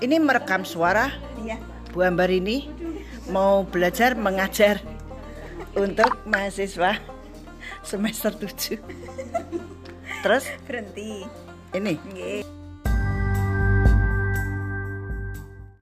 ini merekam suara Iya. Bu Ambar ini mau belajar mengajar untuk mahasiswa semester 7. Terus Berhenti. ini Nggih.